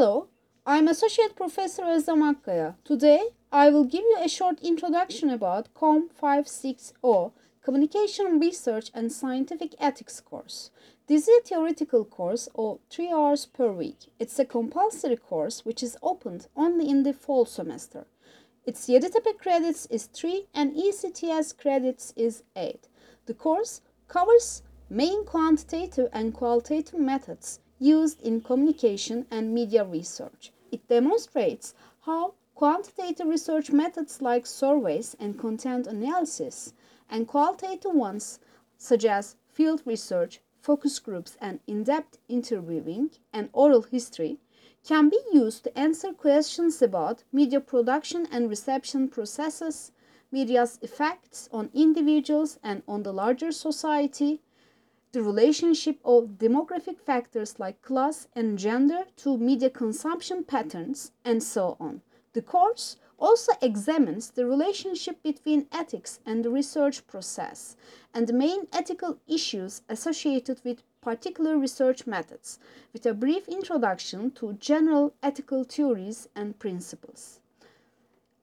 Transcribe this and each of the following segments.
Hello, I'm Associate Professor Özlem Akkaya. Today, I will give you a short introduction about COM 560 Communication Research and Scientific Ethics course. This is a theoretical course of 3 hours per week. It's a compulsory course which is opened only in the fall semester. Its YDTP credits is 3 and ECTS credits is 8. The course covers main quantitative and qualitative methods used in communication and media research. It demonstrates how quantitative research methods like surveys and content analysis and qualitative ones such as field research, focus groups, and in depth interviewing and oral history can be used to answer questions about media production and reception processes, media's effects on individuals and on the larger society, the relationship of demographic factors like class and gender to media consumption patterns, and so on. The course also examines the relationship between ethics and the research process and the main ethical issues associated with particular research methods, with a brief introduction to general ethical theories and principles.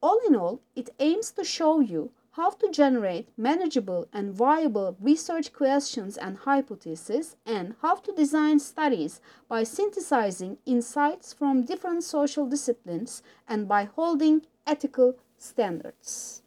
All in all, it aims to show you how to generate manageable and viable research questions and hypotheses, and how to design studies by synthesizing insights from different social disciplines and by holding ethical standards.